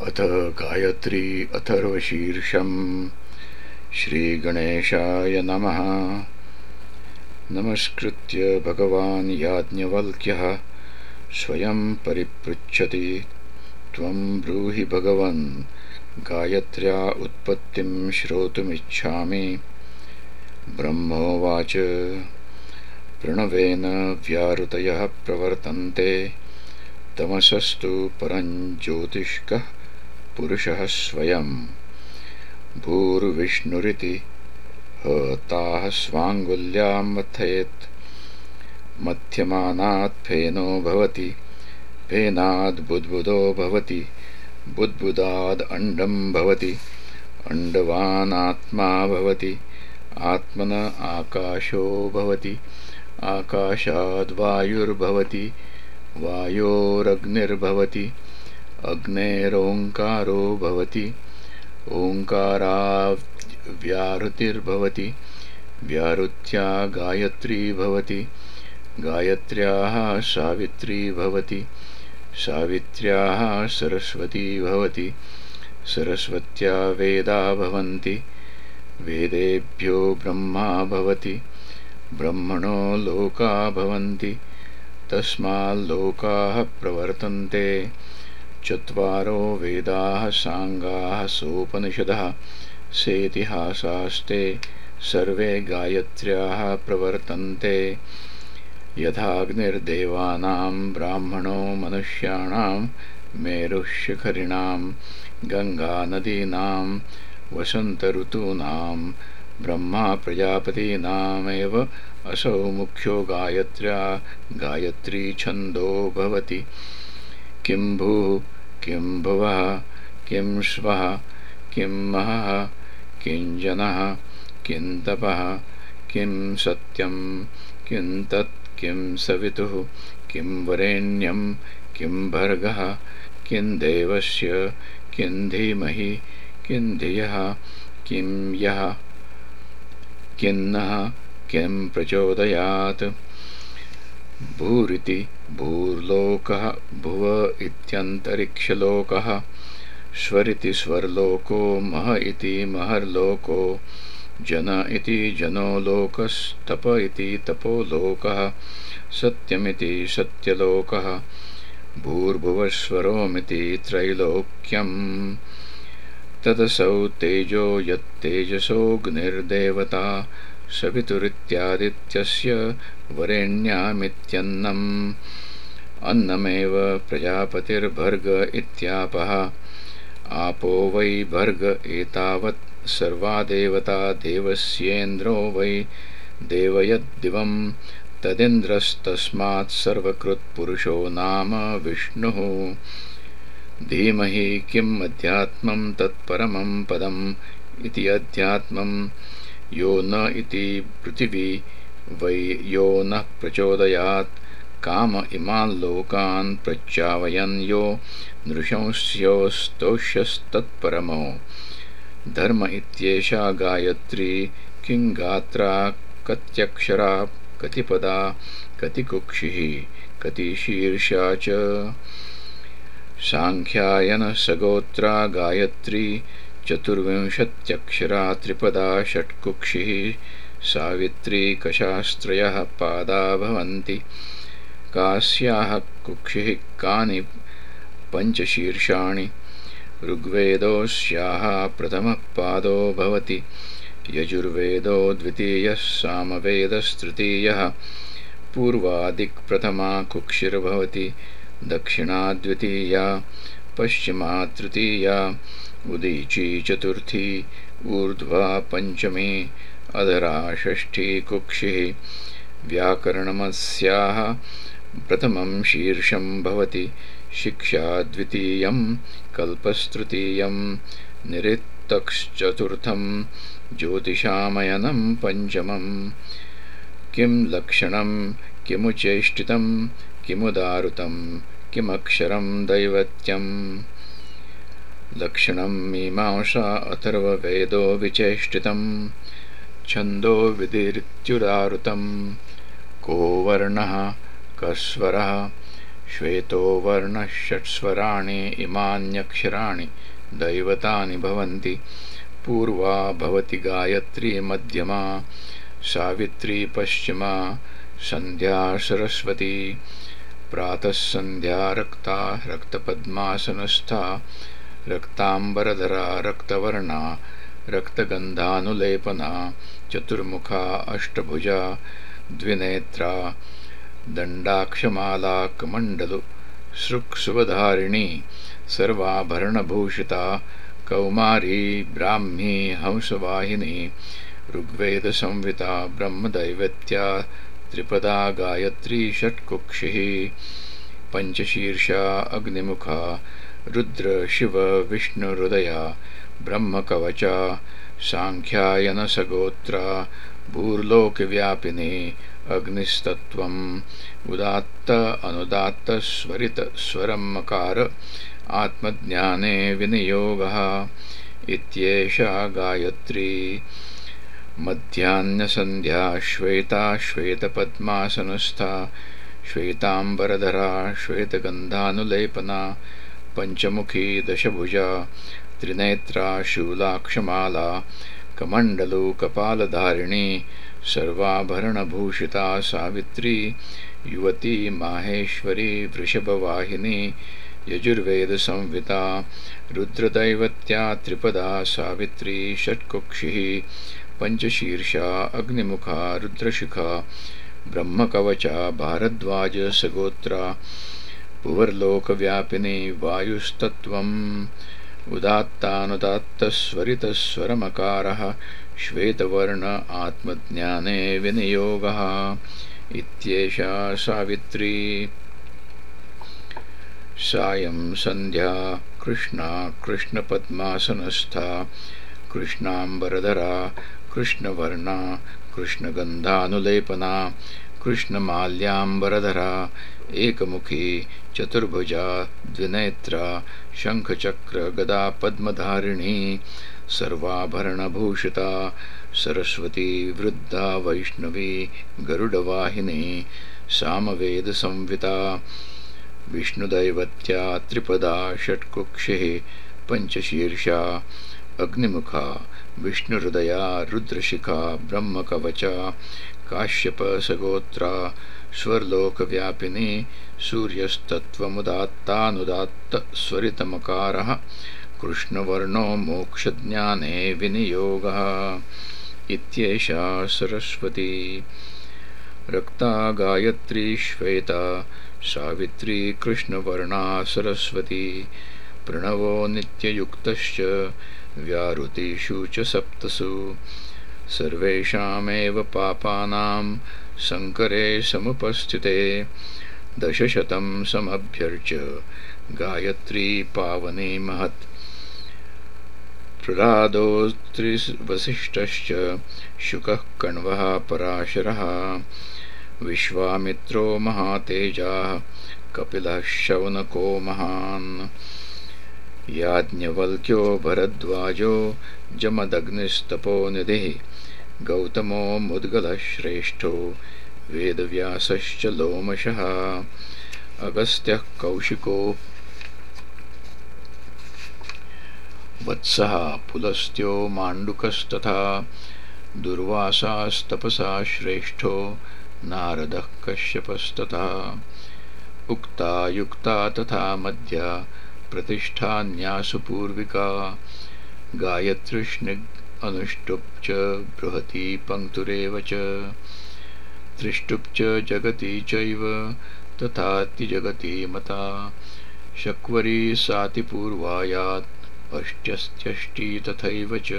अथ गायत्री अथर्वशीर्षम् श्रीगणेशाय नमः। नमस्कृत्य भगवान् याज्ञवल्क्यः स्वयं परिपृच्छति। त्वं ब्रूहि भगवन् गायत्र्या उत्पत्तिं श्रोतुमिच्छामि। ब्रह्मोवाच। प्रणवेन व्यारुतयः प्रवर्तन्ते। तमसस्तु परञ्ज्योतिष्कः पुरुषः स्वयं भूर्विष्णुरिति हताः स्वाङ्गुल्यां मथयेत् मथ्यमानात् फेनो भवति फेनाद्बुद्बुदो भवति बुद्बुदाद् अण्डं भवति अण्डवानात्मा भवति आत्मन आकाशो भवति आकाशाद्वायुर्भवति वायोरग्निर्भवति अग्नेरोङ्कारो भवति ओङ्काराव्याहृतिर्भवति व्याहृत्या गायत्री भवति गायत्र्याः सावित्री भवति सावित्र्याः सरस्वती भवति सरस्वत्या वेदा भवन्ति वेदेभ्यो ब्रह्मा भवति ब्रह्मणो लोका भवन्ति तस्माल्लोकाः प्रवर्तन्ते चत्वारो वेदाः साङ्गाः सोपनिषदः सेतिहासास्ते सर्वे गायत्र्याः प्रवर्तन्ते। यथाग्निर्देवानां ब्राह्मणो मनुष्याणां मेरुशिखरिणां गङ्गानदीनां वसन्तऋतूनां ब्रह्मा प्रजापतीनामेव असौ मुख्यो गायत्र्या गायत्री छन्दो भवति किं भूः, किं भुवः, किं श्वः, किं महः, किं जनः, किं तपः, किं सत्यं, किं तत्, किं सवितुः, किं वरेण्यं, किं भर्गः, किं देवस्य, किं धीमहि, किं धियः, किं यः किन्नः किं प्रचोदयात्। भूरिति भूर्लोकः भुव इत्यन्तरिक्षलोकः स्वरिति स्वर्लोको मह इति महर्लोको जन इति जनो लोकस्तप इति तपोलोकः सत्यमिति सत्यलोकः भूर्भुवस्वरोमिति त्रैलोक्यम् तदसौ तेजो यत्तेजसोऽग्निर्देवता सवितुरित्यादित्यस्य वरेण्यामित्यन्नम्। अन्नमेव प्रजापतिर्भर्ग इत्यापः। आपो वै भर्ग एतावत् सर्वा देवता देवस्येन्द्रो वै देवयद्दिवं तदिन्द्रस्तस्मात् सर्वकृत्पुरुषो नाम विष्णुः। धीमहि किम् अध्यात्मं तत्परमं पदम् इति अध्यात्मं यो न इति पृथिवी, वै यो नः प्रचोदयात्। काम इमान् लोकान् प्रच्चावयन् यो नृशंस्योस्तोष्यस्तत्परमो। धर्म इत्येषा गायत्री, किं गात्रा, कत्यक्षरा, कतिपदा, कतिकुक्षिः, कतिशीर्षा च। साङ्ख्यायनसगोत्रा गायत्री चतुर्विंशत्यक्षरा त्रिपदा षट्कुक्षिः सावित्री कशास्त्रयः पादा भवन्ति। कास्याः कुक्षिः कानि पञ्चशीर्षाणि? ऋग्वेदोऽस्याः प्रथमः पादो भवति। यजुर्वेदो द्वितीयः सामवेदस्तृतीयः। पूर्वादिक्प्रथमा कुक्षिर्भवति। दक्षिणा द्वितीया पश्चिमा तृतीया उदीची चतुर्थी, ऊर्ध्वा पञ्चमी अधरा षष्ठी कुक्षिः। व्याकरणमस्याः प्रथमं शीर्षं भवति, शिक्षा द्वितीयं, कल्पस्तृतीयं निरित्तक्श्चतुर्थं ज्योतिषामयनं पञ्चमं। किं लक्षणं, किमुचेष्टितं, किमुदारुतं, किमक्षरं दैवत्यम्। लक्षणं मीमांसा अथर्ववेदो विचेष्टितं छन्दो विधिरित्युदारुतं को वर्णः कस्वरः श्वेतो वर्णः षट्स्वराणि इमान्यक्षराणि दैवतानि भवन्ति। पूर्वा भवति गायत्री मध्यमा सावित्री पश्चिमा सन्ध्या सरस्वती। प्रातः सन्ध्या रक्ता रक्तपद्मासनस्था रक्ताम्बरधरा रक्तवर्णा रक्तगन्धानुलेपना चतुर्मुखा अष्टभुजा द्विनेत्रा दण्डाक्षमाला कमण्डलु सृक्सुवधारिणी सर्वाभरणभूषिता कौमारी ब्राह्मी हंसवाहिनी ऋग्वेदसंविता ब्रह्मदैवत्या त्रिपदा गायत्री षट्कुक्षिः पञ्चशीर्षा अग्निमुखा रुद्र शिव विष्णुहृदया ब्रह्मकवचा साङ्ख्यायनसगोत्रा भूर्लोकव्यापिनी अग्निस्तत्त्वम् उदात्त अनुदात्तस्वरितस्वरमकार आत्मज्ञाने विनियोगः इत्येषा गायत्री मध्याह्नसन्ध्या श्वेता श्वेतपद्मासनस्था श्वेताम्बरधरा श्वेतगन्धानुलेपना पञ्चमुखी दशभुजा त्रिनेत्रा शूलाक्षमाला कमण्डलु कपालधारिणी सर्वाभरणभूषिता सावित्री युवती माहेश्वरी वृषभवाहिनी यजुर्वेदसंविता रुद्रदैवत्या त्रिपदा सावित्री षट्कुक्षिः पञ्चशीर्षा अग्निमुखा रुद्रशिखा ब्रह्मकवचा भारद्वाजसगोत्रा पुवर्लोकव्यापिनी वायुस्तत्त्वम्। उदात्तानुदात्तस्वरितस्वरमकारः श्वेतवर्ण आत्मज्ञाने विनियोगः इत्येषा सावित्री। सायं सन्ध्या कृष्णा कृष्णपद्मासनस्था कृष्णाम्बरधरा कृष्णवर्णा कृष्णगन्धानुलेपना कृष्णमाल्याम्बरधरा, एकमुखी, चतुर्भुजा, द्विनेत्रा शङ्खचक्रगदापद्मधारिणी सर्वाभरणभूषिता, सरस्वती वृद्धा, वैष्णवी, गरुडवाहिनी, सामवेदसंविता, विष्णुदैवत्या, त्रिपदा, षट्कुक्षिः, पञ्चशीर्षा, अग्निमुखा, विष्णुहृदया, रुद्रशिखा, ब्रह्मकवचा काश्यपसगोत्रा स्वर्लोकव्यापिनी सूर्यस्तत्त्वमुदात्तानुदात्तस्वरितमकारः कृष्णवर्णो मोक्षज्ञाने विनियोगः इत्येषा सरस्वती। रक्ता गायत्री श्वेता सावित्री कृष्णवर्णा सरस्वती। प्रणवो नित्ययुक्तश्च व्याहृतिषु च सप्तसु सर्वेषामेव पापानां सङ्करे समुपस्थिते। दशशतं समभ्यर्च्य गायत्री पावनी महत्। प्रह्लादोऽत्रिवसिष्ठश्च शुकः कण्वः पराशरः। विश्वामित्रो महातेजाः कपिलः शौनको महान्। याज्ञवल्क्यो भरद्वाजो जमदग्निस्तपोनिधिः। गौतमो मुद्गलश्रेष्ठो वेदव्यासश्च लोमशः। अगस्त्यः कौशिको। वत्सः पुलस्त्यो माण्डुकस्तथा। दुर्वासास्तपसा श्रेष्ठो नारदः कश्यपस्तथा। उक्ता युक्ता तथा मध्या प्रतिष्ठान्यासु पूर्विका। अनुष्टुप् च बृहती पङ्क्तुरेव च। त्रिष्टुप् च जगति चैव तथातिजगति मता। शक्वरी सातिपूर्वायात् अष्ट्यस्त्यष्टि तथैव च।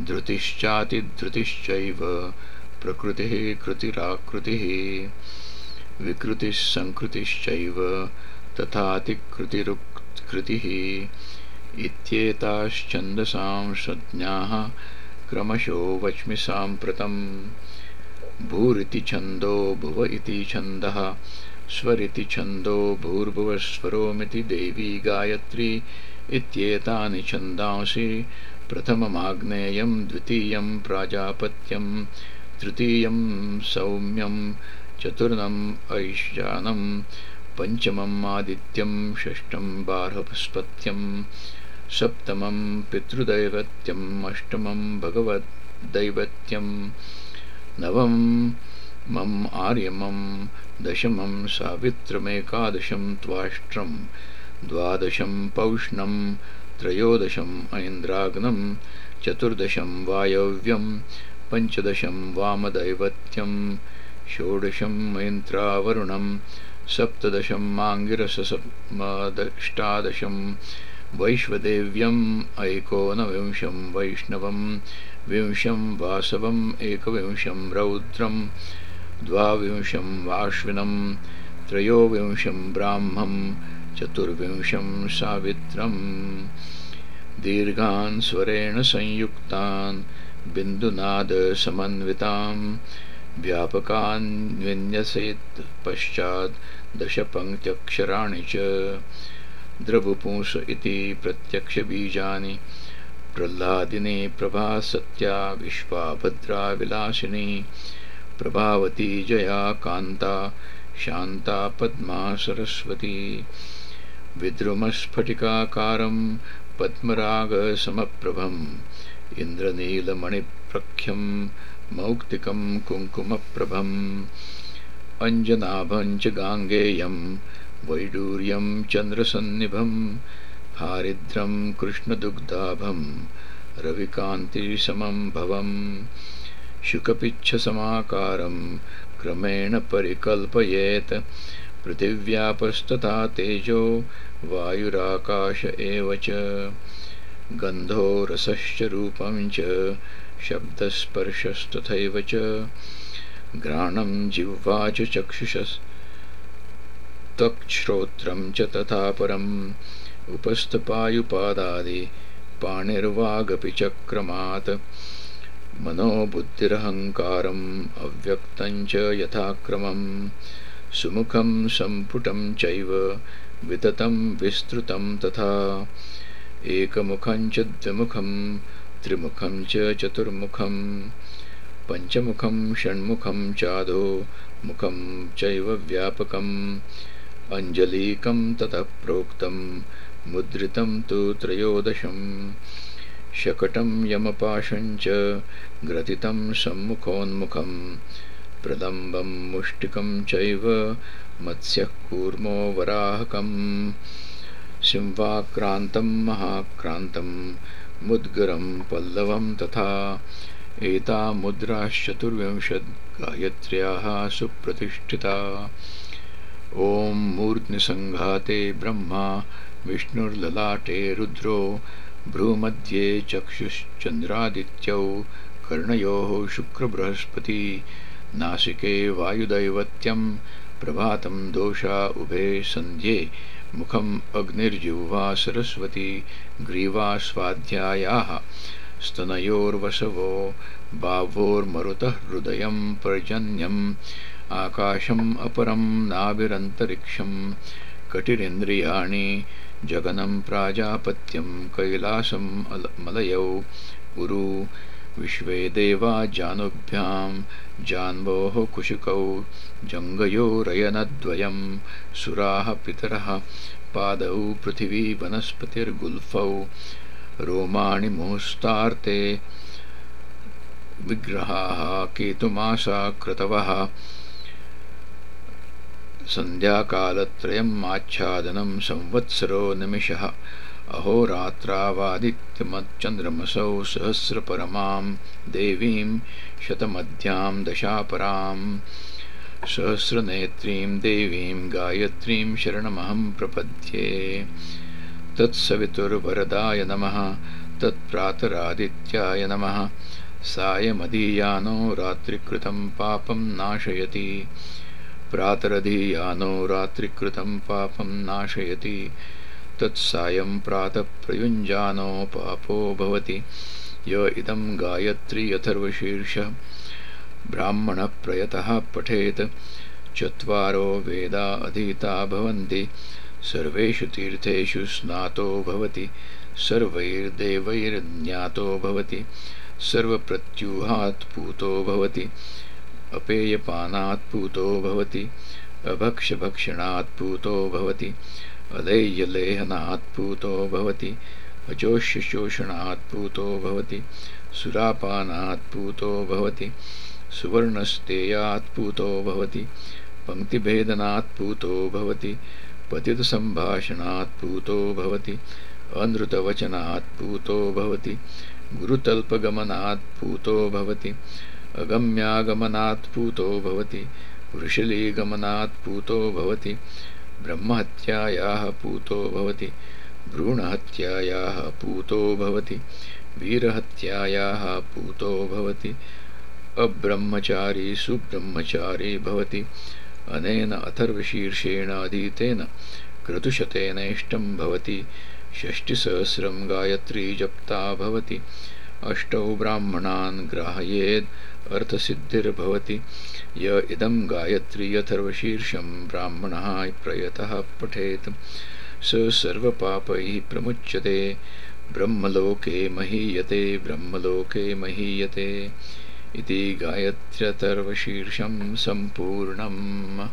धृतिश्चातिधृतिश्चैव प्रकृतिः कृतिराकृतिः। विकृतिः सङ्कृतिश्चैव तथातिकृतिरुत्कृतिः इत्येताश्छन्दसां संज्ञाः क्रमशो वच्मि साम्प्रतम्। भूरिति छन्दो भुव इति छन्दः स्वरिति छन्दो भूर्भुवस्वरोमिति देवी गायत्री इत्येतानि छन्दांसि। प्रथममाग्नेयं द्वितीयं प्राजापत्यं तृतीयं सौम्यं चतुर्थम् ऐशानं पञ्चमम् आदित्यं षष्ठं बार्हस्पत्यं सप्तमं पितृदैवत्यम् अष्टमं भगवद्दैवत्यं नवं मम आर्यमं दशमं सावित्रमेकादशं त्वाष्ट्रं द्वादशं पौष्णं त्रयोदशम् ऐन्द्राग्नं चतुर्दशं वायव्यं पञ्चदशं वामदैवत्यं षोडशं मैन्त्रावरुणं सप्तदशं माङ्गिरसमदष्टादशं वैश्वदेव्यम् ऐकोनविंशं वैष्णवं विंशं वासवम् एकविंशं रौद्रं द्वाविंशं वाश्विनं त्रयोविंशं ब्राह्मं चतुर्विंशं सावित्रम्। दीर्घान् स्वरेण संयुक्तान् बिन्दुनादसमन्विताम् व्यापकान् विन्यसेत् पश्चात् दशपङ्क्त्यक्षराणि च द्रवुपुंस इति प्रत्यक्षबीजानि प्रह्लादिनी प्रभा सत्या विश्वाभद्रा विलासिनी प्रभावती जया कान्ता शान्ता पद्मा सरस्वती विद्रुमस्फटिकाकारं पद्मरागसमप्रभम् इन्द्रनीलमणिप्रख्यं मौक्तिकं कुङ्कुमप्रभम् अञ्जनाभं च गाङ्गेयं वैडूर्यं चन्द्रसन्निभं हारिद्रं कृष्णदुग्धाभं रविकान्तिसमं भवम् शुकपिच्छसमाकारं क्रमेण परिकल्पयेत् पृथिव्यापस्तथा तेजो वायुराकाश एव च गन्धो रसश्च रूपं च शब्दस्पर्शस्तथैव च घ्राणं जिह्वा च चक्षुषस्त्वक्श्रोत्रं च तथा परम्। उपस्थपायुपादादि पाणिर्वागपि चक्रमात्। मनोबुद्धिरहङ्कारम् अव्यक्तं च यथाक्रमं सुमुखं सम्पुटं चैव विततं विस्तृतं तथा। एकमुखं च द्विमुखं त्रिमुखं च चतुर्मुखं पञ्चमुखं षण्मुखं चाधो मुखं चैव व्यापकम् अञ्जलीकं ततः प्रोक्तं मुद्रितं तु त्रयोदशम् शकटं यमपाशं च ग्रथितं सम्मुखोन्मुखं। प्रलम्बं मुष्टिकं चैव मत्स्यः कूर्मो वराहकम्। सिंहाक्रान्तं महाक्रान्तं मुद्गरं पल्लवं तथा एता मुद्राश्चतुर्विंशत् गायत्र्याः सुप्रतिष्ठिता ॐ मूर्ध्निसङ्घाते ब्रह्मा, विष्णुर्ललाटे रुद्रो, भ्रूमध्ये चक्षुश्चन्द्रादित्यौ कर्णयोः शुक्रबृहस्पति, नासिके वायुदैवत्यं, प्रभातं दोषा उभे सन्ध्ये, मुखम् अग्निर्जिह्वा सरस्वती, ग्रीवा स्वाध्यायाः, स्तनयोर्वसवो बाह्वोर्मरुतः हृदयं पर्जन्यम् आकाशम् अपरं नाभिरन्तरिक्षं कटिरिन्द्रियाणि जगनं प्राजापत्यं कैलासं मलयौ। उरु विश्वे देवा जानुभ्यां जान्वोः कुशुकौ। जङ्गयोरयनद्वयं सुराः पितरः पादौ पृथिवी वनस्पतिर्गुल्फौ। रोमाणि मुहुस्तार्ते विग्रहाः केतुमासा क्रतवः सन्ध्याकालत्रयम् आच्छादनं संवत्सरो निमिषः। अहोरात्रावादित्यमच्चन्द्रमसौ सहस्रपरमां देवीं शतमध्यां दशापरां सहस्रनेत्रीं देवीं गायत्रीं शरणमहं प्रपद्ये। तत्सवितुर्वरदाय नमः तत्प्रातरादित्याय नमः। सायमदीयानो रात्रिकृतं पापं नाशयति प्रातरधीयानो रात्रिकृतं पापं नाशयति। तत्सायं प्रातःप्रयुञ्जानो पापो भवति। य इदं गायत्री अथर्वशीर्ष ब्राह्मणप्रयतः पठेत्। चत्वारो वेदा अधीता भवन्ति। सर्वेषु तीर्थेषु स्नातो भवति। सर्वैर्देवैर्ज्ञातो भवति। सर्वप्रत्यूहात् पूतो भवति अपेयपानात् पूतो भवति अभक्ष्यभक्षणात् पूतो भवति अदैयलेहनात् पूतो भवति अचोष्यशोषणात् पूतो भवति भवति सुवर्णस्तेयात् भवति पङ्क्तिभेदनात् भवति पतितसम्भाषणात् पूतो भवति भवति भवति अगम्यागमनात् पूतो भवति, वृषलीगमनात् पूतो भवति, ब्रह्महत्यायाः पूतो भवति, भ्रूणहत्यायाः पूतो भवति, वीरहत्यायाः पूतो भवति, अब्रह्मचारी सुब्रह्मचारी भवति। अनेन अधीतेन क्रतुशतेनेष्टं भवति, षष्टिसहस्रं गायत्री जप्ता भवति। अष्टौ ब्राह्मणान् ग्राहयेत् अर्थसिद्धिर्भवति। य इदं गायत्री अथर्वशीर्षं ब्राह्मणः प्रयतः पठेत्। स सर्वपापैः प्रमुच्यते। ब्रह्मलोके महीयते ब्रह्मलोके महीयते। इति गायत्र्यथर्वशीर्षं सम्पूर्णम्।